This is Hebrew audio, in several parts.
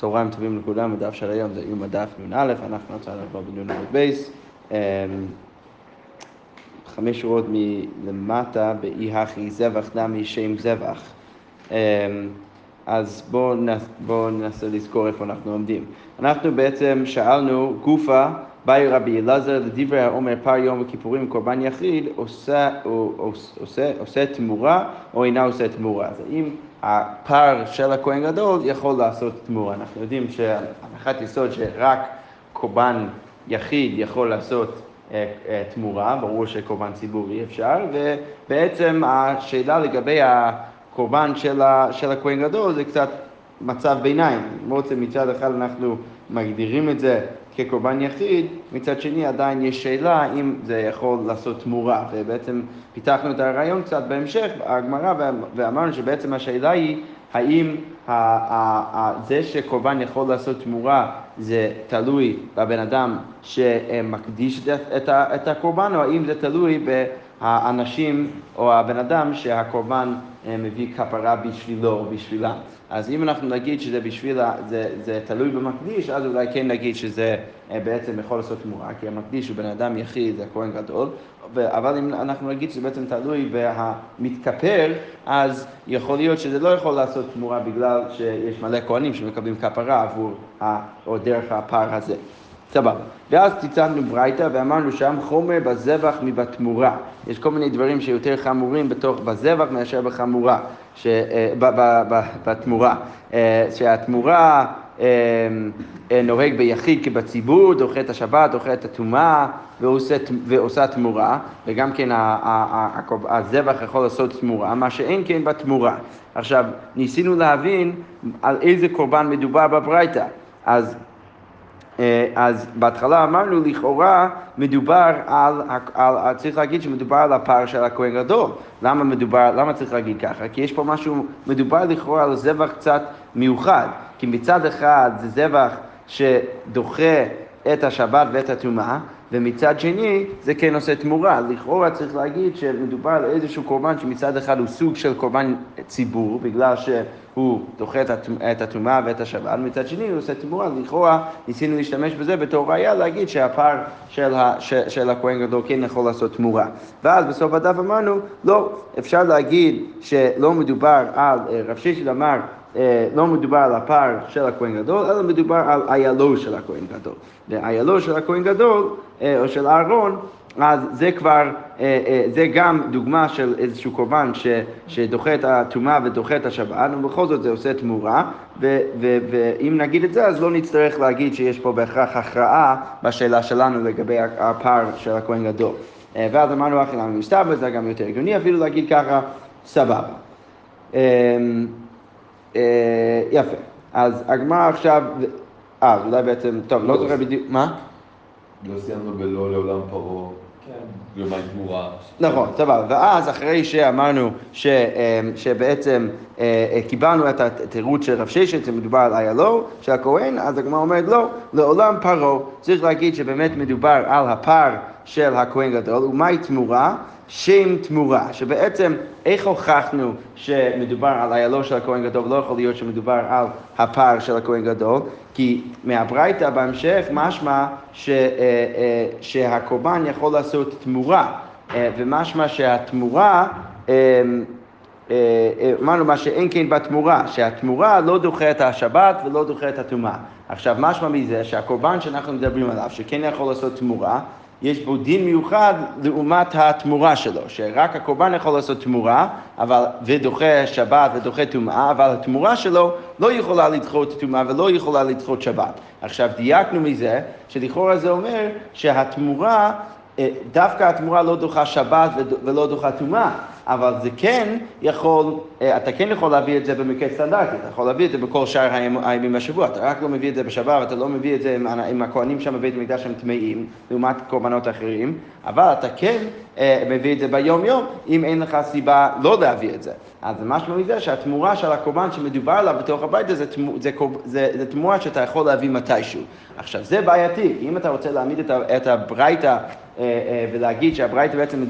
צהריים טובים לכולם, הדף של היום זה איום הדף נ"א, אנחנו נצא לבוא בנ"א בייס. אמ, חמש שורות מלמטה, באי הכי זבח נמי שם זבח. אמ, אז בואו בוא ננסה לזכור איפה אנחנו עומדים. אנחנו בעצם שאלנו, גופה, באי רבי אלעזר לדברי העומר פר יום וכיפורים וקורבן יחיד, עושה תמורה או אינה עושה תמורה. אז האם הפר של הכהן גדול יכול לעשות תמורה. אנחנו יודעים שהנחת יסוד שרק קורבן יחיד יכול לעשות אה, אה, תמורה, ברור שקורבן ציבור אי אפשר, ובעצם השאלה לגבי הקורבן של, של הכהן גדול זה קצת מצב ביניים. למרות שמצד אחד אנחנו מגדירים את זה כקורבן יחיד, מצד שני עדיין יש שאלה אם זה יכול לעשות תמורה, ובעצם פיתחנו את הרעיון קצת בהמשך, הגמרא, ואמרנו שבעצם השאלה היא האם זה שקורבן יכול לעשות תמורה זה תלוי בבן אדם שמקדיש את הקורבן, או האם זה תלוי האנשים או הבן אדם שהקורבן מביא כפרה בשבילו או בשבילה. אז אם אנחנו נגיד שזה בשביל, זה, זה תלוי במקדיש, אז אולי כן נגיד שזה אה, בעצם יכול לעשות תמורה, כי המקדיש הוא בן אדם יחיד, זה הכהן גדול, אבל אם אנחנו נגיד שזה בעצם תלוי במתכפר, אז יכול להיות שזה לא יכול לעשות תמורה בגלל שיש מלא כהנים שמקבלים כפרה עבור, או דרך הפר הזה. סבבה. ואז ציטטנו ברייתא ואמרנו שם חומר בזבח מבתמורה. יש כל מיני דברים שיותר חמורים בתוך בזבח מאשר בחמורה, ש, אה, ב, ב, ב, בתמורה. אה, שהתמורה אה, נוהג ביחיד כבציבור, דוחה את השבת, דוחה את הטומאה ועושה, ועושה תמורה, וגם כן הזבח יכול לעשות תמורה, מה שאין כן בתמורה. עכשיו, ניסינו להבין על איזה קורבן מדובר בברייתא. אז אז בהתחלה אמרנו, לכאורה מדובר על, על, על, צריך להגיד שמדובר על הפער של הכהן גדול. למה מדובר, למה צריך להגיד ככה? כי יש פה משהו, מדובר לכאורה על זבח קצת מיוחד. כי מצד אחד זה זבח שדוחה את השבת ואת הטומאה, ומצד שני זה כן עושה תמורה. לכאורה צריך להגיד שמדובר על איזשהו קורבן שמצד אחד הוא סוג של קורבן ציבור, בגלל שהוא דוחה את הטומאה ואת השבת, מצד שני הוא עושה תמורה. לכאורה ניסינו להשתמש בזה בתור ראייה להגיד שהפר של, ה, של הכהן גדול כן יכול לעשות תמורה. ואז בסוף הדף אמרנו, לא, אפשר להגיד שלא מדובר על, אה, רב שישי אמר לא מדובר על הפר של הכהן גדול, אלא מדובר על איילו של הכהן גדול. ואיילו של הכהן גדול, אה, או של אהרון, אז זה כבר, אה, זה גם דוגמה של איזשהו קורבן ש, שדוחה את הטומאה ודוחה את השבת, ובכל זאת זה עושה תמורה, ו, ו, ואם נגיד את זה, אז לא נצטרך להגיד שיש פה בהכרח הכרעה בשאלה שלנו לגבי הפר של הכהן גדול. ואז אמרנו אחי למה מסתבר, זה גם יותר הגיוני אפילו להגיד ככה, סבבה. אה, יפה. אז הגמרא עכשיו, אה, אולי בעצם, טוב, לא זוכר בדיוק, מה? לא סיימנו בלא לעולם פרעה. כן. יומיים תמורה. נכון, סבבה. ואז אחרי שאמרנו ש, אה, שבעצם אה, קיבלנו את התירוץ של רב ששת, זה מדובר על איילו של הכהן, אז הגמרא אומרת לא, לעולם פרעה. צריך להגיד שבאמת מדובר על הפר של הכהן גדול, ומהי תמורה? שם תמורה, שבעצם איך הוכחנו שמדובר על איילו של הכהן גדול ולא יכול להיות שמדובר על הפר של הכהן גדול? כי מהברייתא בהמשך משמע ש, אה, אה, שהקורבן יכול לעשות תמורה, אה, ומשמע שהתמורה אמרנו מה שאין כן בתמורה, שהתמורה לא דוחה את השבת ולא דוחה את הטומאה. עכשיו, משמע מזה שהקורבן שאנחנו מדברים עליו, שכן יכול לעשות תמורה, יש בו דין מיוחד לעומת התמורה שלו, שרק הקורבן יכול לעשות תמורה, אבל, ודוחה שבת ודוחה טומאה, אבל התמורה שלו לא יכולה לדחות טומאה ולא יכולה לדחות שבת. עכשיו דייקנו מזה, שלכאורה זה אומר שהתמורה אה, דווקא התמורה לא דוחה שבת ולא דוחה טומאה, אבל זה כן יכול, אה, אתה כן יכול להביא את זה במקרה סטנדרטי, אתה יכול להביא את זה בכל שאר הימים בשבוע, אתה רק לא מביא את זה בשבת, אתה לא מביא את זה עם הכהנים שם בבית המקדש שהם טמאים, לעומת קורבנות אחרים, אבל אתה כן מביא את זה ביום יום, אם אין לך סיבה לא להביא את זה. אז משמע מזה שהתמורה של הקורבן שמדובר עליו בתוך הברייתא זה, זה, זה, זה תמורה שאתה יכול להביא מתישהו. עכשיו, זה בעייתי, אם אתה רוצה להעמיד את הברייתא אה, אה, ולהגיד שהברייתא בעצם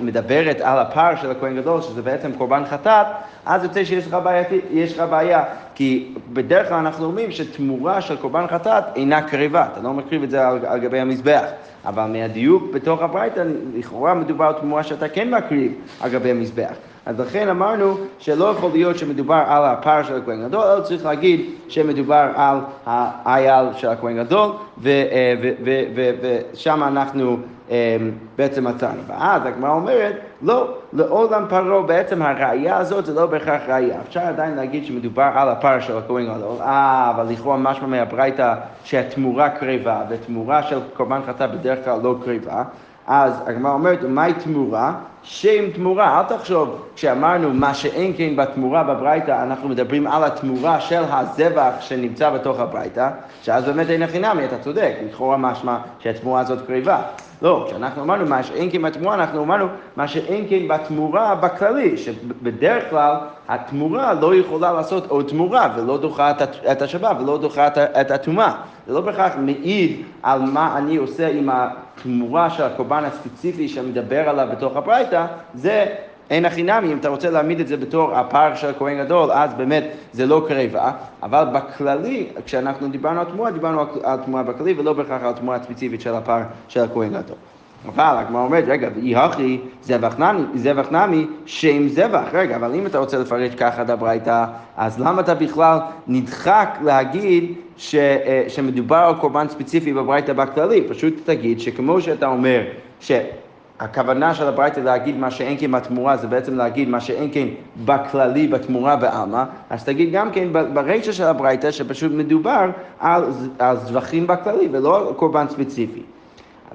מדברת על הפער של הכהן גדול, שזה בעצם קורבן חטאת, אז יוצא שיש לך, בעייתי, לך בעיה, כי בדרך כלל אנחנו אומרים שתמורה של קורבן חטאת אינה קריבה, אתה לא מקריב את זה על, על גבי המזבח. אבל מהדיוק בתוך הברייתא, לכאורה מדובר על תמורה שאתה כן מקריב על גבי המזבח. אז לכן אמרנו שלא יכול להיות שמדובר על הפער של הכהן גדול, אלא צריך להגיד שמדובר על האייל של הכהן גדול, אה, ושם אנחנו בעצם מצאנו. ואז הגמרא אומרת, לא, לעולם פרעה בעצם הראייה הזאת זה לא בהכרח ראייה. אפשר עדיין להגיד שמדובר על הפער של הכהן גדול, אה, אבל לכאורה משמע מהברייתא שהתמורה קרבה, ותמורה של קורבן חטא בדרך כלל לא קרבה. אז הגמרא אומרת, מהי תמורה? שם תמורה. אל תחשוב, כשאמרנו מה שאין כן בתמורה בברייתא, אנחנו מדברים על התמורה של הזבח שנמצא בתוך הברייתא, שאז באמת אין הכי נמי, אתה צודק, לכאורה משמע שהתמורה הזאת קריבה. לא, כשאנחנו אמרנו מה שאין כן בתמורה, אנחנו אמרנו מה שאין כן בתמורה בכללי, שבדרך כלל התמורה לא יכולה לעשות עוד תמורה ולא דוחה את השבת ולא דוחה את הטומאה. זה לא בהכרח מעיד על מה אני עושה עם התמורה של הקורבן הספציפי שמדבר עליו בתוך הברייתא, זה אין הכי נמי, אם אתה רוצה להעמיד את זה בתור הפער של הכהן גדול, אז באמת זה לא קרבה, אבל בכללי, כשאנחנו דיברנו על תמורה, דיברנו על תמורה בכללי ולא בהכרח על תמורה ספציפית של הפער של הכהן גדול. אבל הגמרא אומרת, רגע, ואי הכי זבח נמי, שם זבח. רגע, אבל אם אתה רוצה לפרש ככה את הברייתא, אז למה אתה בכלל נדחק להגיד ש, אה, שמדובר על קורבן ספציפי בברייתא בכללי? פשוט תגיד שכמו שאתה אומר, ש... הכוונה של הברייתא להגיד מה שאין כן בתמורה זה בעצם להגיד מה שאין כן בכללי, בתמורה בעלמא, אז תגיד גם כן ברישא של הברייתא שפשוט מדובר על, על זבחים בכללי ולא קורבן ספציפי.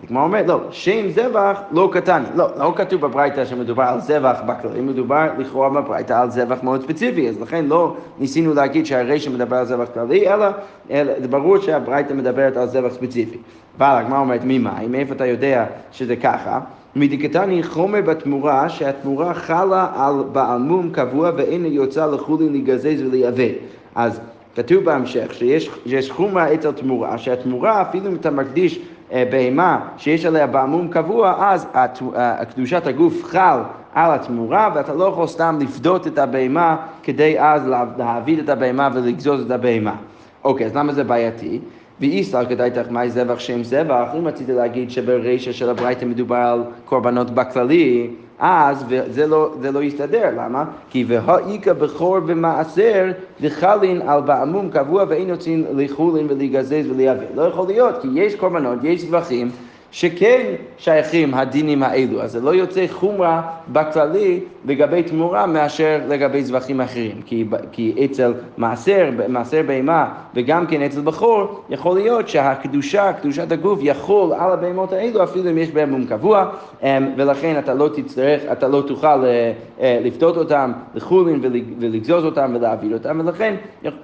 הגמרא אומרת, לא, שם זבח לא קטן, לא, לא כתוב בברייתא שמדובר על זבח בכללי, מדובר לכאורה בברייתא על זבח מאוד ספציפי, אז לכן לא ניסינו להגיד שהרישא מדבר על זבח כללי, אלא, אלא ברור שהברייתא מדברת על זבח ספציפי. אבל הגמרא אומרת, ממאי, מאיפה אתה יודע שזה ככה? מדקתני חומר בתמורה, שהתמורה חלה על בעל מום קבוע ואין יוצא לחולין להיגזז ולייבא. אז כתוב בהמשך שיש חומרה אצל תמורה, שהתמורה אפילו אם אתה מקדיש בהמה שיש עליה בעמום קבוע, אז אה, קדושת הגוף חל על התמורה, ואתה לא יכול סתם לפדות את הבהמה כדי אז להעביד את הבהמה ולגזוז את הבהמה. אוקיי, אז למה זה בעייתי? ואיסר כדאי תחמי זבח שם זבח, אם רציתי להגיד שברישא של הברייתא מדובר על קורבנות בכללי, אז זה לא, זה לא יסתדר, למה? כי והאיכא בכור ומעשר דחלין על בעמום קבוע ואין יוצאים לחולין ולהיגזז ולייבא. לא יכול להיות, כי יש קורבנות, יש זבחים שכן שייכים הדינים האלו, אז זה לא יוצא חומרה בכללי לגבי תמורה מאשר לגבי זבחים אחרים, כי, כי אצל מעשר, מעשר בהמה וגם כן אצל בכור, יכול להיות שהקדושה, קדושת הגוף, יכול על הבהמות האלו אפילו אם יש בהם מום קבוע, אמ, ולכן אתה לא תצטרך, אתה לא תוכל אה, אה, לפדות אותם לחולין ולגזוז אותם ולהעביר אותם, ולכן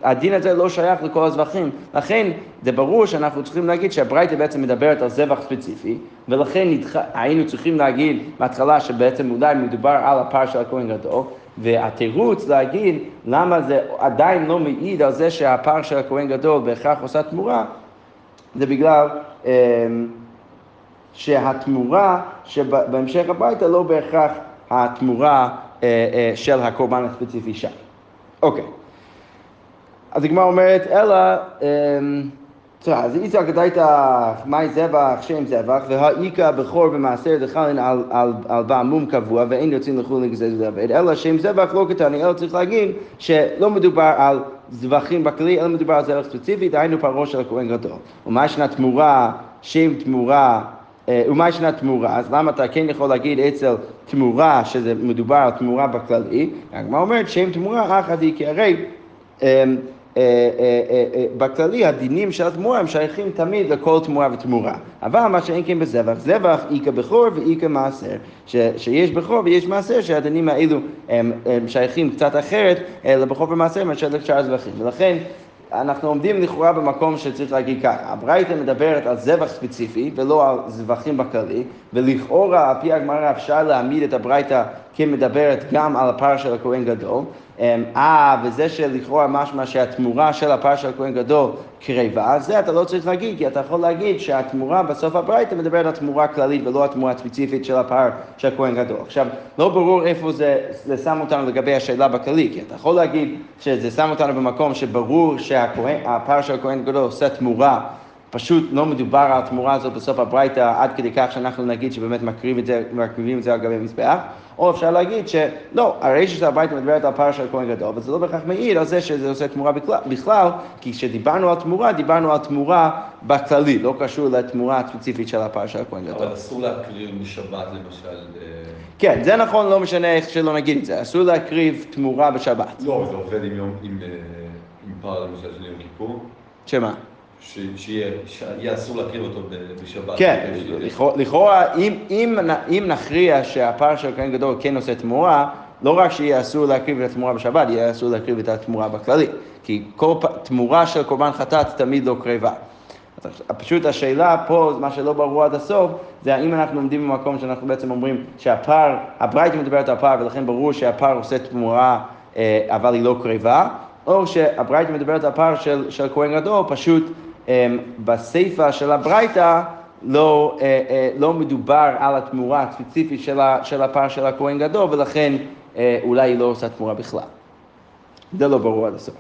הדין הזה לא שייך לכל הזבחים. לכן זה ברור שאנחנו צריכים להגיד שהברייתא בעצם מדברת על זבח ספציפי, ולכן נדח... היינו צריכים להגיד בהתחלה שבעצם אולי מדובר על הפר של הכהן גדול, והתירוץ להגיד למה זה עדיין לא מעיד על זה שהפר של הכהן גדול בהכרח עושה תמורה, זה בגלל אה, שהתמורה שבהמשך הביתה לא בהכרח התמורה אה, אה, של הקורבן הספציפי שם. אוקיי. אז הגמרא אומרת, אלא... אה, בסדר, אז איסר כדאיתך מאי זבח, שם זבח, והאיכא בכור ומעשר דחלין על, על, על בעמום קבוע ואין יוצאים לחו"ל לגזז ולעבד, אלא שם זבח לא קטני, אלא צריך להגיד שלא מדובר על זבחים בכלי, אלא מדובר על זבח ספציפי, דהיינו פרעה של הכהן גדול. ומה ישנה תמורה, שם תמורה אה, ומה ישנה תמורה? אז למה אתה כן יכול להגיד אצל תמורה, שזה מדובר על תמורה בכללי? הגמרא אומרת שם תמורה אחת היא, כי הרי אמ, בכללי הדינים של התמורה הם שייכים תמיד לכל תמורה ותמורה. אבל מה שאין כן בזבח, זבח איכא בכור ואיכא מעשר. שיש בכור ויש מעשר שהדינים האלו הם, הם שייכים קצת אחרת לבכור ומעשר מאשר לשאר הזבחים. ולכן אנחנו עומדים לכאורה במקום שצריך להגיד ככה, הברייתא מדברת על זבח ספציפי ולא על זבחים בכללי, ולכאורה על פי הגמרא אפשר להעמיד את הברייתא כמדברת גם על הפר של הכהן גדול. אמ, אה, וזה שלכאורה משמע שהתמורה של הפר של הכהן גדול קרבה, זה אתה לא צריך להגיד, כי אתה יכול להגיד שהתמורה בסוף הברייתא מדברת על תמורה כללית ולא התמורה הספציפית של הפר של הכהן גדול. עכשיו, לא ברור איפה זה, זה שם אותנו לגבי השאלה בכללי, כי אתה יכול להגיד שזה שם אותנו במקום שברור שהפר של הכהן גדול עושה תמורה פשוט לא מדובר על התמורה הזאת בסוף הברייתא עד כדי כך שאנחנו נגיד שבאמת מקריבים את זה, מקריבים את זה על גבי מזבח, או אפשר להגיד שלא, הרישא של הברייתא מדברת על פר של כהן גדול, וזה לא בהכרח מעיד על זה שזה עושה תמורה בכלל, בכלל, כי כשדיברנו על תמורה, דיברנו על תמורה בכללי, לא קשור לתמורה הספציפית של הפר של כהן גדול. אבל אסור להקריב בשבת למשל. אה, כן, זה נכון, לא משנה איך שלא נגיד את זה, אסור להקריב תמורה בשבת. לא, זה עובד עם, יום, עם, אה, עם פר למשל של יום כיפור. שמה? שיהיה אסור להקריב אותו בשבת. כן, לכאורה, אם, אם, אם נכריע שהפר של כהן גדול כן עושה תמורה, לא רק שיהיה אסור להקריב את התמורה בשבת, יהיה אסור להקריב את התמורה בכללי. כי כל תמורה של קורבן חטאת תמיד לא קרבה. פשוט השאלה פה, מה שלא ברור עד הסוף, זה האם אנחנו עומדים במקום שאנחנו בעצם אומרים שהפר, הברייתא מדברת על פר ולכן ברור שהפר עושה תמורה אה, אבל היא לא קרבה, או שהברייתא מדברת על פר של, של כהן גדול, פשוט בסיפא של הברייתא לא, אה, אה, לא מדובר על התמורה הספציפית של, הפר של הכהן גדול, ולכן אה, אולי היא לא עושה תמורה בכלל. זה לא ברור עד הסוף.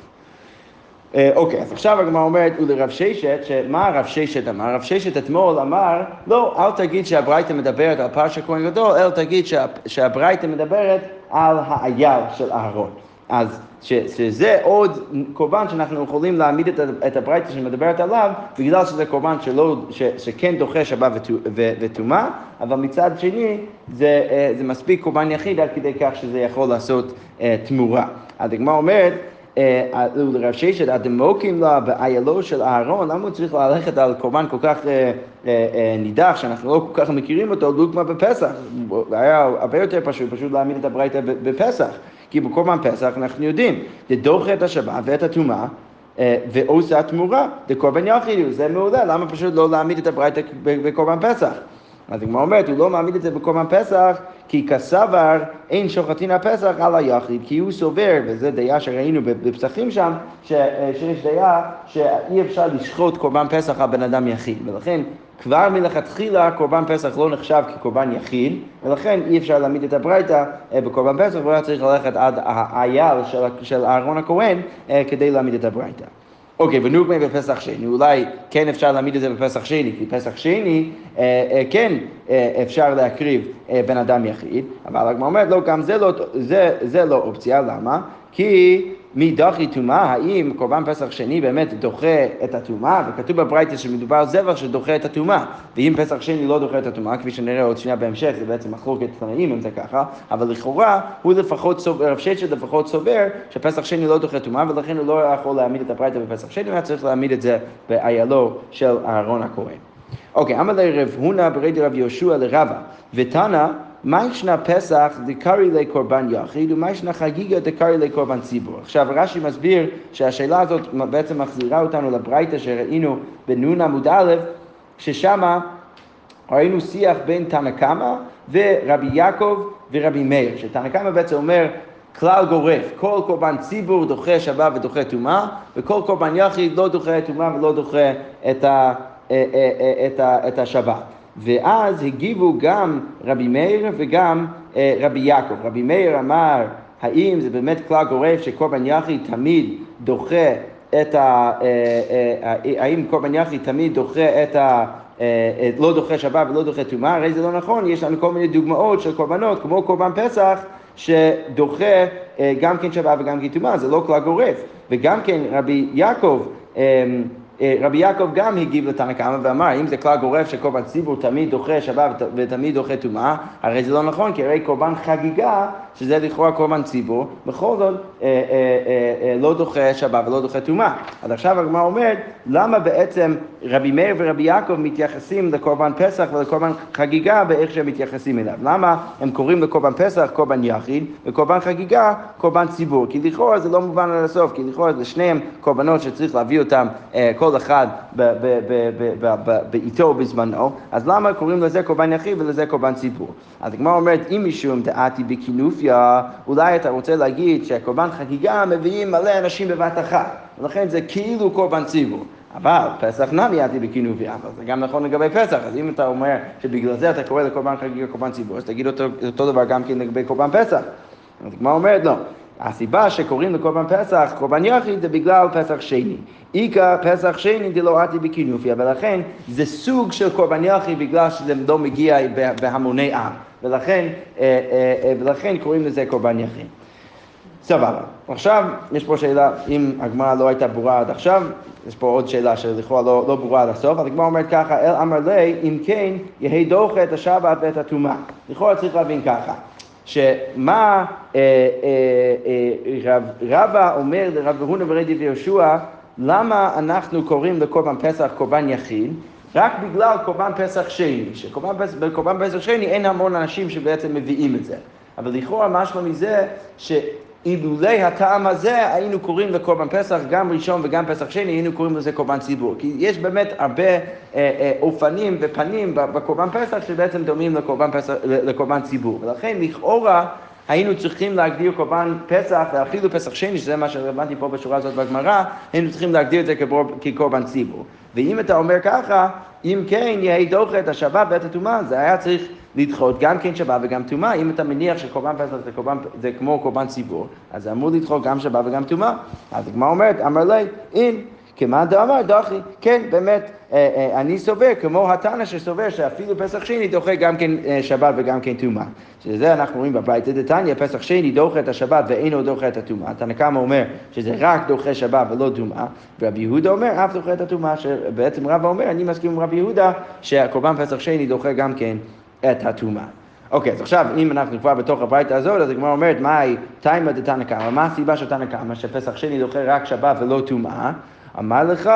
אוקיי, אז עכשיו הגמרא אומרת, ולרב ששת, שמה הרב ששת אמר? הרב ששת אתמול אמר, לא, אל תגיד שהברייתא מדברת על פר של כהן גדול, אלא תגיד שהברייתא מדברת על האייל של אהרון. אז ש, שזה עוד קורבן שאנחנו יכולים להעמיד את, את הברייתא שמדברת עליו, בגלל שזה קורבן שלא, ש, שכן דוחה שבת וטומאה, אבל מצד שני זה, אה, זה מספיק קורבן יחיד עד כדי כך שזה יכול לעשות uh, תמורה. אז הגמרא אומרת, אה, לרב ששת, הדמוקים לה באיילו של אהרון, למה הוא צריך ללכת על קורבן כל כך נידח, שאנחנו לא כל כך מכירים אותו, דוגמה בפסח? היה הרבה יותר פשוט, פשוט להעמיד את הברייתא בפסח. כי בקורבן פסח אנחנו יודעים, זה דוחה את השבת ואת הטומאה אה, ועושה תמורה, זה קורבן יחיד, זה מעולה, למה פשוט לא להעמיד את הברייתא בקורבן פסח? אז הגמרא אומרת, הוא לא מעמיד את זה בקורבן פסח, כי כסבר אין שוחטין הפסח על היחיד, כי הוא סובר, וזו דעה שראינו בפסחים שם, ש, אה, שיש דעה שאי אפשר לשחוט קורבן פסח על בן אדם יחיד, ולכן כבר מלכתחילה קורבן פסח לא נחשב כקורבן יחיד, ולכן אי אפשר להעמיד את הברייתא אה, בקורבן פסח, והוא צריך ללכת עד האייל של, של אהרון הכהן אה, כדי להעמיד את הברייתא. אוקיי, ונוגמי בפסח שני, אולי כן אפשר להעמיד את זה בפסח שני, כי פסח שני אה, אה, כן אה, אפשר להקריב אה, בן אדם יחיד, אבל הגמרא אומרת, לא, גם זה לא, זה, זה לא אופציה, למה? כי מדחי טומאה, האם קורבן פסח שני באמת דוחה את הטומאה, וכתוב בברייתא שמדובר על זבח שדוחה את הטומאה, ואם פסח שני לא דוחה את הטומאה, כפי שנראה עוד שנייה בהמשך, זה בעצם מחלוקת תנאים אם זה ככה, אבל לכאורה הוא לפחות סובר, רב ששת לפחות סובר שפסח שני לא דוחה טומאה, ולכן הוא לא יכול להעמיד את הברייתא בפסח שני, הוא היה צריך להעמיד את זה באיילו של אהרון הכהן. אוקיי, אמר לרב הונא ברד רב יהושע לרבה, ותנא מה ישנה פסח דקרי לקורבן יחיד ומה ישנה חגיגה דקרי לקורבן ציבור. עכשיו רש"י מסביר שהשאלה הזאת בעצם מחזירה אותנו לברייתא שראינו בנון עמוד א', ששם ראינו שיח בין תנא קמא ורבי יעקב ורבי מאיר, שתנא קמא בעצם אומר כלל גורף, כל קורבן ציבור דוחה שבת ודוחה טומאה, וכל קורבן יחיד לא דוחה טומאה ולא דוחה את, ה, אה, אה, אה, את, ה, את השבת. ואז הגיבו גם רבי מאיר וגם אה, רבי יעקב. רבי מאיר אמר, האם זה באמת כלל גורף שקורבן יחיד תמיד דוחה את ה... אה, אה, האם קורבן יחיד תמיד דוחה את ה... לא דוחה שבת ולא דוחה טומאה, הרי זה לא נכון, יש לנו כל מיני דוגמאות של קורבנות, כמו קורבן פסח, שדוחה גם כן שבת וגם כן טומאה, זה לא כלל גורף. וגם כן רבי יעקב אה, רבי יעקב גם הגיב לתנא קמא ואמר, אם זה כלל גורף שקורבן ציבור תמיד דוחה שבת ותמיד דוחה טומאה, הרי זה לא נכון, כי הרי קורבן חגיגה שזה לכאורה קורבן ציבור, בכל זאת אה, אה, אה, לא דוחה שבת ולא דוחה טומאה. אז עכשיו הגמרא אומרת, למה בעצם רבי מאיר ורבי יעקב מתייחסים לקורבן פסח ולקורבן חגיגה באיך שהם מתייחסים אליו? למה הם קוראים לקורבן פסח קורבן יחיד וקורבן חגיגה קורבן ציבור? כי לכאורה זה לא מובן עד הסוף, כי לכאורה זה שניהם קורבנות שצריך להביא אותם כל אחד בעיתו ובזמנו, אז למה קוראים לזה קורבן יחיד ולזה קורבן ציבור? אז הגמרא אומרת, אם משום דעתי בכינופיה, אולי אתה רוצה להגיד שקורבן חגיגה מביאים מלא אנשים בבת אחת, ולכן זה כאילו קורבן ציבור. אבל פסח נמי יעתי בכינופיה, אבל זה גם נכון לגבי פסח, אז אם אתה אומר שבגלל זה אתה קורא לקורבן חגיגה קורבן ציבור, אז תגיד אותו, אותו דבר גם כן לגבי קורבן פסח. אז הגמרא אומרת, לא. הסיבה שקוראים לקורבן פסח קורבן יחיד זה בגלל פסח שני. איכא פסח שני דלא עתי בכינופיה, ולכן זה סוג של קורבן יחיד בגלל שזה לא מגיע בהמוני עם, ולכן, אה, אה, אה, ולכן קוראים לזה קורבן יחיד. סבבה. עכשיו, יש פה שאלה, אם הגמרא לא הייתה ברורה עד עכשיו, יש פה עוד שאלה שלכאורה לא, לא ברורה עד הסוף, אז הגמרא אומרת ככה, אל אמר לי, אם כן, יהי דוחה את השבת ואת הטומאה. לכאורה צריך להבין ככה. שמה אה, אה, אה, רבא אומר לרב הונא ורדי ויהושע, למה אנחנו קוראים לקורבן פסח קורבן יחיד? רק בגלל קורבן פסח שני, שבקורבן פסח שני אין המון אנשים שבעצם מביאים את זה. אבל לכאורה משמע מזה ש... אילולא הטעם הזה היינו קוראים לקורבן פסח גם ראשון וגם פסח שני, היינו קוראים לזה קורבן ציבור. כי יש באמת הרבה אה, אה, אופנים ופנים בקורבן פסח שבעצם דומים לקורבן, פסח, לקורבן ציבור. ולכן לכאורה היינו צריכים להגדיר קורבן פסח, ואפילו פסח שני, שזה מה שרלוונטי פה בשורה הזאת בגמרא, היינו צריכים להגדיר את זה כקורבן ציבור. ואם אתה אומר ככה, אם כן, יהי דוחה את השבת ואת הטומאה, זה היה צריך לדחות גם כן שבת וגם טומאה. אם אתה מניח שקורבן פסח זה, קורבן, זה כמו קורבן ציבור, אז זה אמור לדחות גם שבת וגם טומאה. אז הגמרא אומרת, אמר לי, אין. כמאן דאמר דחי, כן, באמת, אה, אה, אני סובר, כמו התנא שסובר שאפילו פסח שני דוחה גם כן אה, שבת וגם כן טומאה. שזה אנחנו רואים בברייתא דתניא, פסח שני דוחה את השבת ואינו דוחה את הטומאה. תנא קמא אומר שזה רק דוחה שבת ולא טומאה, ורבי יהודה אומר אף דוחה את הטומאה, שבעצם רבא אומר, אני מסכים עם רבי יהודה, שהקורבן פסח שני דוחה גם כן את הטומאה. אוקיי, אז עכשיו, אם אנחנו כבר בתוך הברייתא הזאת, אז הגמרא אומרת, מהי תימא דתנא קמא? מה הסיבה של תנא קמא, שפסח שני דוחה רק שבת ולא טומאה? אמר לך,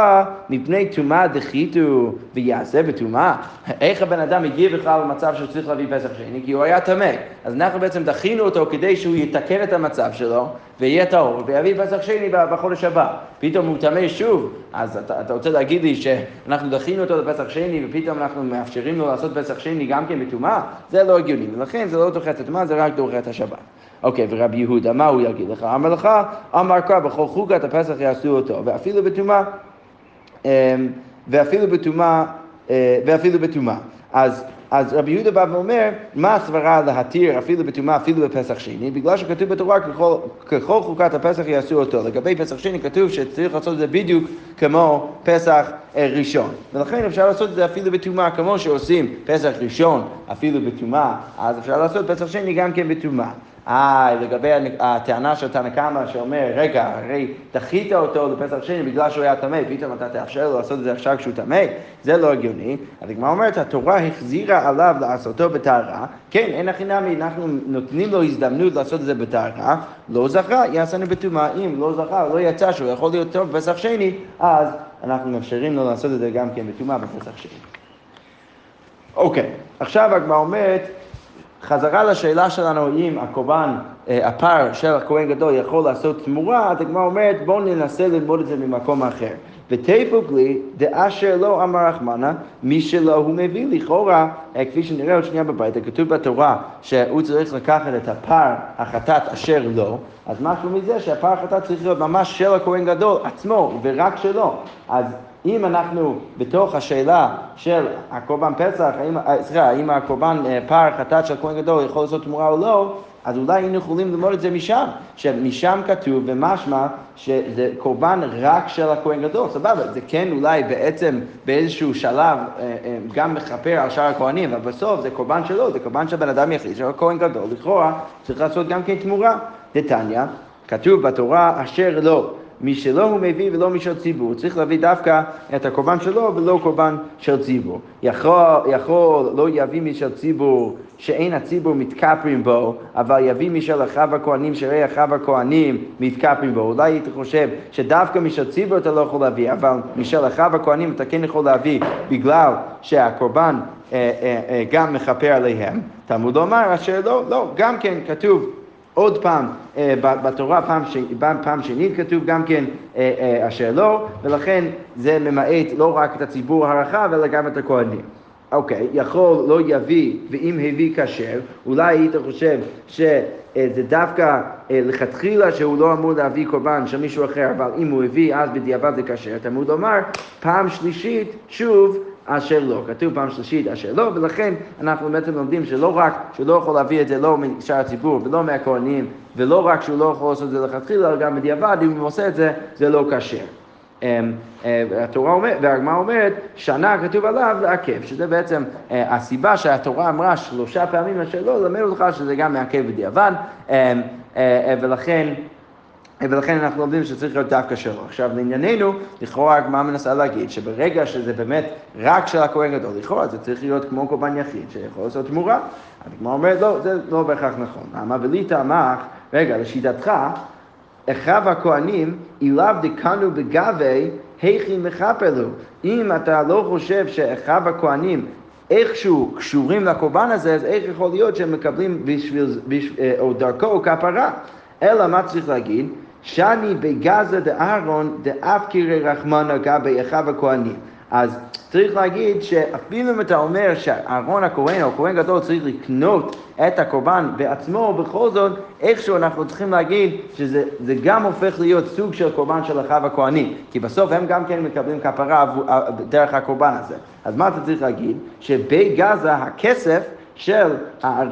מפני טומאה דחיתו ויעשה בטומאה. איך הבן אדם הגיע בכלל למצב שהוא צריך להביא פסח שני? כי הוא היה טמא. אז אנחנו בעצם דחינו אותו כדי שהוא יתקן את המצב שלו, ויהיה טהור, ויביא פסח שני בחודש הבא. פתאום הוא טמא שוב, אז אתה, אתה רוצה להגיד לי שאנחנו דחינו אותו לפסח שני, ופתאום אנחנו מאפשרים לו לעשות פסח שני גם כן בטומאה? זה לא הגיוני, ולכן זה לא דוחה את הטומאה, זה רק דוחה את השבת. אוקיי, ורבי יהודה, מה הוא יגיד לך? אמר לך, אמר קרא, בכל חוקת הפסח יעשו אותו, ואפילו בטומאה, אמ, ואפילו בטומאה, אה, ואפילו בטומאה. אז אז רבי יהודה בא ואומר, מה הסברה להתיר אפילו בטומאה, אפילו בפסח שני? בגלל שכתוב בתורה, ככל, ככל חוקת הפסח יעשו אותו. לגבי פסח שני כתוב שצריך לעשות את זה בדיוק כמו פסח אה, ראשון. ולכן אפשר לעשות את זה אפילו בטומאה, כמו שעושים פסח ראשון אפילו בטומאה, אז אפשר לעשות פסח שני גם כן בטומאה. אה, לגבי הטענה של תנא קמא שאומר, רגע, הרי דחית אותו לפסח שני בגלל שהוא היה טמא, פתאום אתה תאפשר לו לעשות את זה עכשיו כשהוא טמא, זה לא הגיוני. אז הגמרא אומרת, התורה החזירה עליו לעשותו בטהרה, כן, אין הכי נמי, אנחנו נותנים לו הזדמנות לעשות את זה בטהרה, לא זכה, יעשנו בטומאה, אם לא זכה, לא יצא שהוא יכול להיות טוב בפסח שני, אז אנחנו מאפשרים לו לעשות את זה גם כן בטומאה בפסח שני. אוקיי, עכשיו הגמרא אומרת, חזרה לשאלה שלנו אם הקורבן, אה, הפר של הכהן גדול יכול לעשות תמורה, אז הגמרא אומרת בואו ננסה ללמוד את זה ממקום אחר. ותפוק לי דאשר לא אמר רחמנה, מי שלא הוא מביא לכאורה, אה, כפי שנראה עוד שנייה בבית, כתוב בתורה שהוא צריך לקחת את הפר החטאת אשר לו, אז משהו מזה שהפר החטאת צריך להיות ממש של הכהן גדול עצמו ורק שלו. אז אם אנחנו בתוך השאלה של הקורבן פסח, האם, אה, סליחה, האם הקורבן אה, פר חטאת של כהן גדול יכול לעשות תמורה או לא, אז אולי היינו יכולים ללמוד את זה משם, שמשם כתוב ומשמע שזה קורבן רק של הכהן גדול, סבבה, זה כן אולי בעצם באיזשהו שלב אה, גם מכפר על שאר הכהנים, אבל בסוף זה קורבן שלו, זה קורבן של בן אדם יחיד, של הכהן גדול, לכאורה צריך לעשות גם כן תמורה. דתניא, כתוב בתורה אשר לא משלו הוא מביא ולא משל ציבור. צריך להביא דווקא את הקורבן שלו ולא קורבן של ציבור. יכול, יכול לא יביא משל ציבור שאין הציבור מתכפרים בו, אבל יביא משל אחיו הכהנים שראי אחיו הכהנים מתכפרים בו. אולי היית חושב שדווקא משל ציבור אתה לא יכול להביא, אבל משל אחיו הכהנים אתה כן יכול להביא בגלל שהקורבן אה, אה, אה, גם מכפר עליהם. תלמוד לומר אשר לא, לא, גם כן כתוב עוד פעם אה, בתורה, פעם, ש... פעם שנית כתוב גם כן אה, אה, אשר לא, ולכן זה ממעט לא רק את הציבור הרחב, אלא גם את הכהנים. אוקיי, יכול לא יביא, ואם הביא כשר, אולי היית חושב שזה דווקא לכתחילה שהוא לא אמור להביא קורבן של מישהו אחר, אבל אם הוא הביא אז בדיעבד זה כשר. תלמוד לומר, פעם שלישית, שוב, אשר לא. כתוב פעם שלישית אשר לא, ולכן אנחנו בעצם לומדים שלא רק שהוא לא יכול להביא את זה לא משאר הציבור ולא מהכהנים, ולא רק שהוא לא יכול לעשות את זה לכתחילה, אלא גם בדיעבד, אם הוא עושה את זה, זה לא כשר. אמ, אה, התורה אומרת, והגמרא אומרת, שנה כתוב עליו לעכב, שזה בעצם אה, הסיבה שהתורה אמרה שלושה פעמים אשר לא, ללמד אותך שזה גם מעכב בדיעבד, אמ, אה, ולכן ולכן אנחנו לומדים שצריך להיות דווקא שלו. עכשיו לענייננו, לכאורה הגמרא מנסה להגיד שברגע שזה באמת רק של הכהן גדול, לכאורה זה צריך להיות כמו קורבן יחיד שיכול לעשות תמורה. הגמרא אומרת לא, זה לא בהכרח נכון. למה? ולי תמך, רגע, לשיטתך, אחיו הכהנים, אילאו דקנו בגבי, היכי מכפר לו. אם אתה לא חושב שאחיו הכהנים איכשהו קשורים לקורבן הזה, אז איך יכול להיות שהם מקבלים בשביל, בשביל אה, או דרכו כפרה? אלא מה צריך להגיד? שאני בגזה דאהרון דאפקירי רחמנה גבי אחיו הכהנים. אז צריך להגיד שאפילו אם אתה אומר שאהרון הכהן או כהן גדול צריך לקנות את הקורבן בעצמו, בכל זאת איכשהו אנחנו צריכים להגיד שזה גם הופך להיות סוג של קורבן של אחיו הכהנים, כי בסוף הם גם כן מקבלים כפרה דרך הקורבן הזה. אז מה אתה צריך להגיד? שבגזה הכסף של,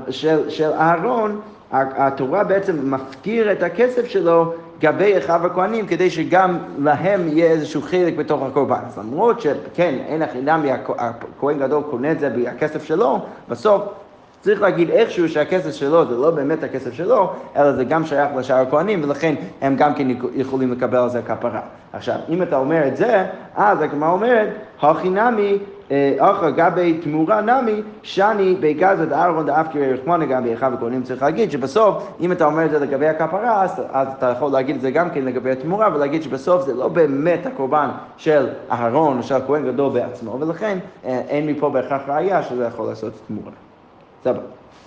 של, של אהרון התורה בעצם מפקיר את הכסף שלו גבי אחיו הכהנים כדי שגם להם יהיה איזשהו חלק בתוך הקורבן. אז למרות שכן, אין החינם, הכהן גדול קונה את זה בכסף שלו, בסוף צריך להגיד איכשהו שהכסף שלו זה לא באמת הכסף שלו, אלא זה גם שייך לשאר הכהנים, ולכן הם גם כן יכולים לקבל על זה כפרה. עכשיו, אם אתה אומר את זה, אז הגמרא אומרת, הכי נמי אחר גבי תמורה נמי, שאני בגזת אהרון דאף קרי רחמונה גם באחיו הכהנים צריך להגיד שבסוף, אם אתה אומר את זה לגבי הכפרה, אז, אז אתה יכול להגיד את זה גם כן לגבי התמורה, ולהגיד שבסוף זה לא באמת הקורבן של אהרון או של הכהן גדול בעצמו, ולכן אין מפה בהכרח ראייה שזה יכול לעשות תמורה. סבבה.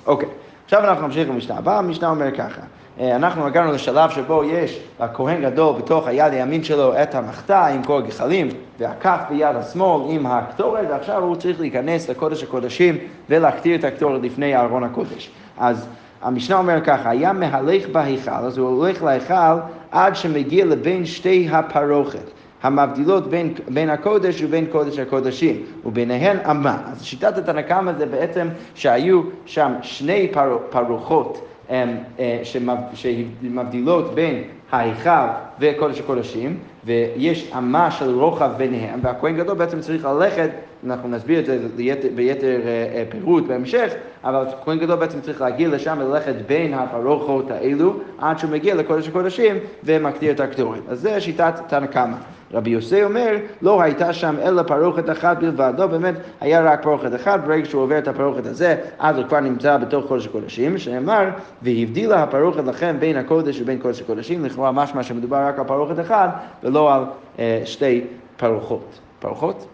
אוקיי, עכשיו אנחנו נמשיך למשנה הבאה, המשנה אומר ככה. אה, אנחנו הגענו לשלב שבו יש לכהן גדול בתוך היד הימין שלו את המחתה עם כל הגחלים והכף ביד השמאל עם הקטורת ועכשיו הוא צריך להיכנס לקודש הקודשים ולהקטיר את הקטורת לפני ארון הקודש. אז המשנה אומר ככה, היה מהלך בהיכל, אז הוא הולך להיכל עד שמגיע לבין שתי הפרוכת. המבדילות בין, בין הקודש ובין קודש הקודשים, וביניהן אמה. אז שיטת התנא קמא זה בעצם שהיו שם שני פר, פרוחות אה, שמבדילות בין ההיכל וקודש הקודשים, ויש אמה של רוחב ביניהם, והכהן גדול בעצם צריך ללכת, אנחנו נסביר את זה ביתר, ביתר אה, אה, פירוט בהמשך, אבל הכהן גדול בעצם צריך להגיע לשם וללכת בין הפרוחות האלו עד שהוא מגיע לקודש הקודשים ומקטיר את הקטורת. אז זה שיטת תנא קמא. רבי יוסי אומר, לא הייתה שם אלא פרוכת אחת בלבד, לא באמת היה רק פרוכת אחת, ברגע שהוא עובר את הפרוכת הזה, אז הוא כבר נמצא בתוך קודש הקודשים, שנאמר, והבדילה הפרוכת לכם בין הקודש ובין קודש הקודשים, לכאורה משמע שמדובר רק על פרוכת אחת, ולא על אה, שתי פרוחות. פרוחות?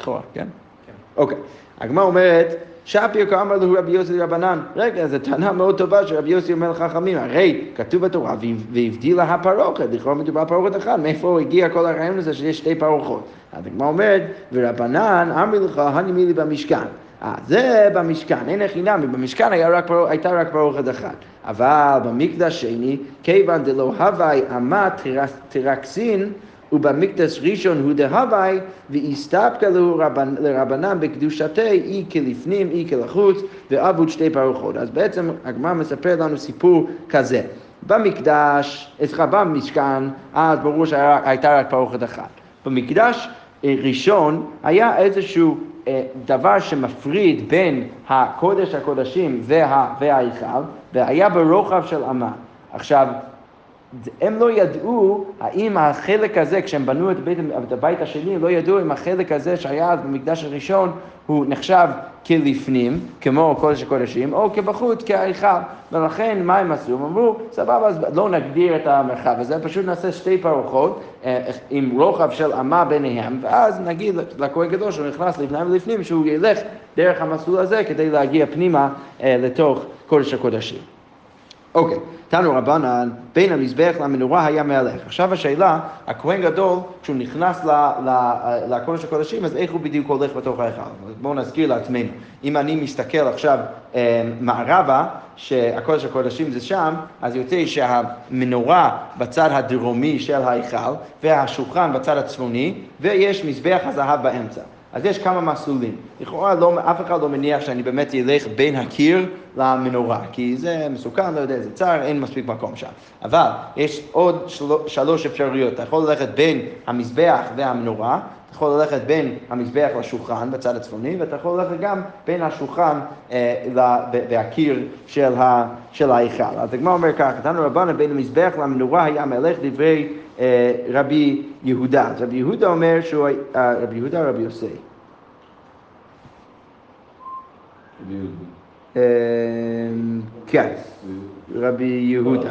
לכאורה, כן? כן. אוקיי. הגמרא אומרת, שפיר כאמר לו רבי יוסי רבנן. רגע, זו טענה מאוד טובה שרבי יוסי אומר לחכמים, הרי כתוב בתורה, והבדילה הפרוכת, לכאורה מדובר פרוכת אחת, מאיפה הגיע כל הרעיון הזה שיש שתי פרוחות? אז הגמרא אומרת, ורבנן אמר לך, הנימי לי במשכן. אה, זה במשכן, אין הכי נמי, במשכן היה רק הייתה רק פרוכת אחת. אבל במקדש שני, כיוון דלא הווי אמת תרקסין, ובמקדש ראשון הוא דהווי, ואיסתפקא לרבנן בקדושתי אי כלפנים, אי כלחוץ, ועבוד שתי פרוחות. אז בעצם הגמרא מספר לנו סיפור כזה. במקדש, אצלך במשכן, אז ברור שהייתה רק פרוכת אחת. במקדש אה, ראשון היה איזשהו אה, דבר שמפריד בין הקודש הקודשים וההיכל, והיה ברוחב של אמה. עכשיו, הם לא ידעו האם החלק הזה, כשהם בנו את, בית, את הבית השני, לא ידעו אם החלק הזה שהיה במקדש הראשון הוא נחשב כלפנים, כמו קודש הקודשים, או כבחוץ, כהיכל. ולכן, מה הם עשו? הם אמרו, סבבה, אז לא נגדיר את המרחב הזה, פשוט נעשה שתי פרוחות אה, עם רוחב של אמה ביניהם, ואז נגיד לכהן גדול שהוא נכנס לפניהם ולפנים, שהוא ילך דרך המסלול הזה כדי להגיע פנימה אה, לתוך קודש הקודשים. אוקיי, תנו רבנן, בין המזבח למנורה היה מהלך. עכשיו השאלה, הכהן גדול, כשהוא נכנס לקודש הקודשים, אז איך הוא בדיוק הולך בתוך ההיכל? בואו נזכיר לעצמנו. אם אני מסתכל עכשיו אה, מערבה, שהקודש הקודשים זה שם, אז יוצא שהמנורה בצד הדרומי של ההיכל, והשולחן בצד הצפוני, ויש מזבח הזהב באמצע. אז יש כמה מסלולים. לכאורה לא, אף אחד לא מניח שאני באמת אלך בין הקיר למנורה, כי זה מסוכן, לא יודע, זה צר, אין מספיק מקום שם. אבל יש עוד של, שלוש אפשרויות. אתה יכול ללכת בין המזבח והמנורה, אתה יכול ללכת בין המזבח לשולחן בצד הצפוני, ואתה יכול ללכת גם בין השולחן אה, והקיר של, ההיכל. אז הגמרא אומר ככה, נתנו רבנו בין המזבח למנורה היה מלך דברי רבי יהודה. אז רבי יהודה אומר שהוא, אה, רבי יהודה או רבי יוסי? אה, כן, רבי יהודה.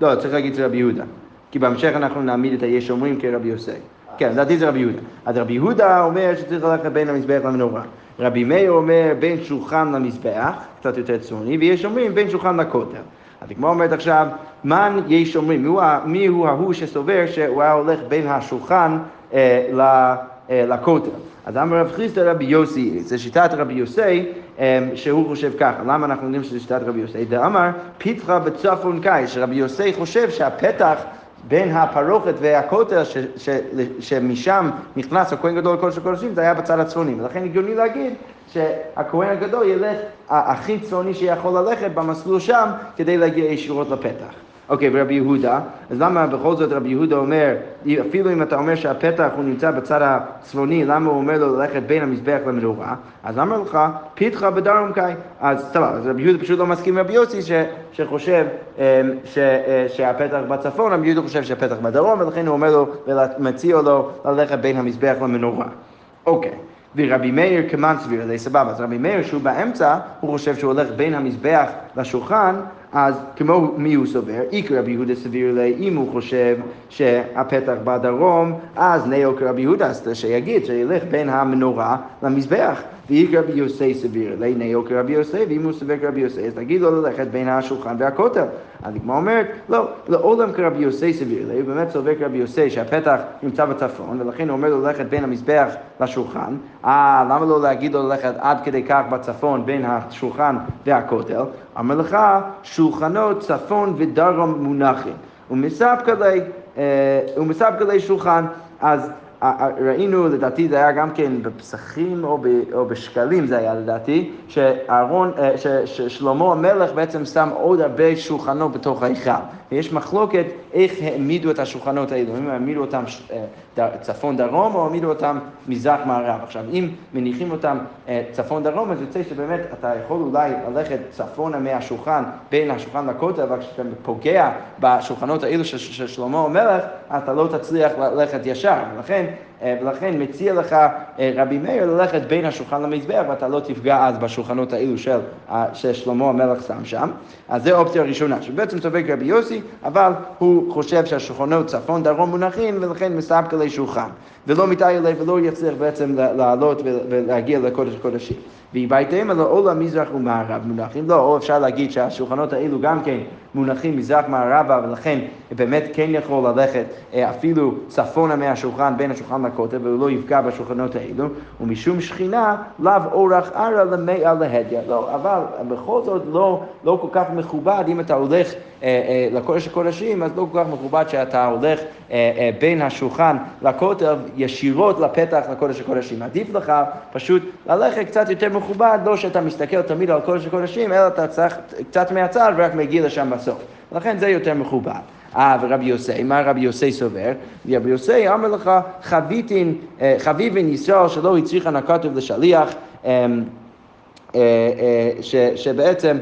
לא, צריך להגיד זה רבי יהודה. כי בהמשך אנחנו נעמיד את היש אומרים כרבי יוסי. כן, לדעתי זה רבי יהודה. אז רבי יהודה אומר שצריך ללכת בין המזבח למנורה. רבי מאיר אומר בין שולחן למזבח, קצת יותר צורני, ויש אומרים בין שולחן לכותל. אז הגמרא אומרת עכשיו, מן יש אומרים, מי הוא ההוא שסובר שהוא היה הולך בין השולחן אה, אה, לכותל. אז אמר רב חיסדא רבי יוסי, זה שיטת רבי יוסי, אה, שהוא חושב ככה. למה אנחנו יודעים שזה שיטת רבי יוסי? דאמר, פיתחה בצפון קיץ, שרבי יוסי חושב שהפתח בין הפרוכת והכותל, ש, ש, שמשם נכנס הכהן גדול לקודש הקודשים, זה היה בצד הצפוני. ולכן הגיוני להגיד שהכהן הגדול ילך הכי צפוני שיכול ללכת במסלול שם כדי להגיע ישירות לפתח. אוקיי, ורבי יהודה, אז למה בכל זאת רבי יהודה אומר, אפילו אם אתה אומר שהפתח הוא נמצא בצד הצפוני, למה הוא אומר לו ללכת בין המזבח למנורה? אז למה לך, פיתחה בדרום קאי. אז טוב, אז רבי יהודה פשוט לא מסכים עם רבי יוסי ש, שחושב אמ, ש, אה, שהפתח בצפון, רבי יהודה חושב שהפתח בדרום, ולכן הוא אומר לו ומציע לו ללכת בין המזבח למנורה. אוקיי. ורבי מאיר כמן סביר, סבבה, אז רבי מאיר שהוא באמצע, הוא חושב שהוא הולך בין המזבח לשולחן, אז כמו מי הוא סובר? איקר רבי יהודה סביר לי, אם הוא חושב שהפתח בדרום, אז נאו כרבי יהודה, אז שיגיד, שילך בין המנורה למזבח. ואיקר רבי יוסי סביר לי, נאו כרבי יוסי, ואם הוא סובר כרבי יוסי, אז תגיד לו ללכת בין השולחן והכותל. אז הגמרא אומרת, לא, לעולם כרבי יוסי סביר הוא באמת סובר כרבי יוסי שהפתח נמצא בצפון, ולכן הוא אומר לו ללכת בין המזבח לשולחן. אה, למה לא להגיד לו ללכת עד כדי כך בצפון בין השולחן והכותל? אמר לך, שולחנות צפון ודרום מונחים. ומספקא לי אה, שולחן. אז ראינו, לדעתי זה היה גם כן בפסחים או, בשקלים זה היה לדעתי, שאהרון, אה, ששלמה המלך בעצם שם עוד הרבה שולחנות בתוך ההיכל. ויש מחלוקת איך העמידו את השולחנות האלו, אם העמידו אותם אה, צפון דרום או העמידו אותם מזרח מערב. עכשיו, אם מניחים אותם אה, צפון דרום, אז יוצא שבאמת אתה יכול אולי ללכת צפונה מהשולחן, בין השולחן לכותל, אבל כשאתה פוגע בשולחנות האלו של שלמה המלך, אתה לא תצליח ללכת ישר. ולכן ולכן מציע לך אה, רבי מאיר ללכת בין השולחן למזבח ואתה לא תפגע אז בשולחנות האלו של, ששלמה המלך שם שם. אז זו האופציה הראשונה, שבעצם צובק רבי יוסי, אבל הוא חושב שהשולחנות צפון דרום מונחים ולכן מספק לי שולחן. ולא מתאר אליי ולא יצליח בעצם לעלות ולהגיע לקודש הקודשים. והבייתם אלא עולה מזרח ומערב מונחים, לא, או אפשר להגיד שהשולחנות האלו גם כן מונחים מזרח מערבה ולכן באמת כן יכול ללכת אה, אפילו צפונה מהשולחן בין השולחן לכותל והוא לא יפגע בשולחנות האלו. ומשום שכינה לאו אורח ערה למאה להדיא, לא, אבל בכל זאת לא, לא כל כך מכובד אם אתה הולך אה, אה, לקודש הקודשים אז לא כל כך מכובד שאתה הולך בין השולחן לכותל ישירות לפתח לקודש הקודשים, עדיף לך פשוט ללכת קצת יותר מכובד, לא שאתה מסתכל תמיד על קודש הקודשים אלא אתה צריך קצת מהצד ורק מגיע לשם בסוף. לכן זה יותר מכובד. אה, ורבי יוסי, מה רבי יוסי סובר? רבי יוסי אמר לך, חביבין, אה, חביבין ישראל שלא הצריך הנקתוב לשליח, אמ, אה, אה, ש, שבעצם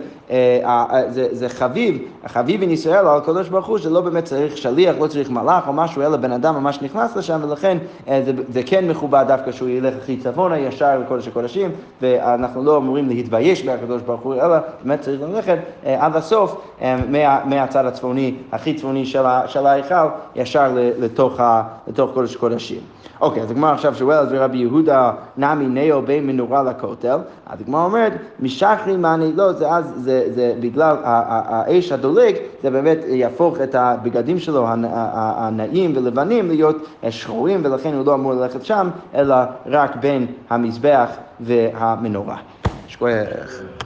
זה, זה חביב, החביב עם ישראל על הקדוש ברוך הוא, שלא באמת צריך שליח, לא צריך מלאך או משהו, אלא בן אדם ממש נכנס לשם, ולכן אה, זה, זה כן מכובד דווקא שהוא ילך הכי צפונה, ישר לקודש הקודשים, ואנחנו לא אמורים להתבייש בהקדוש ברוך הוא, אלא באמת צריך ללכת אה, עד הסוף, אה, מה, מהצד הצפוני, הכי צפוני של, של ההיכל, ישר לתוך, ה, לתוך קודש הקודשים. אוקיי, אז הגמרא עכשיו שואלת ורבי יהודה נמי נאו בין מנורה לכותל, אז הגמרא אומרת, משחרי מאני לא, זה אז, זה, זה בגלל ה- ה- הדולק, זה באמת יהפוך את הבגדים שלו הנעים ולבנים להיות שחורים, ולכן הוא לא אמור ללכת שם, אלא רק בין המזבח והמנורה. שכוח.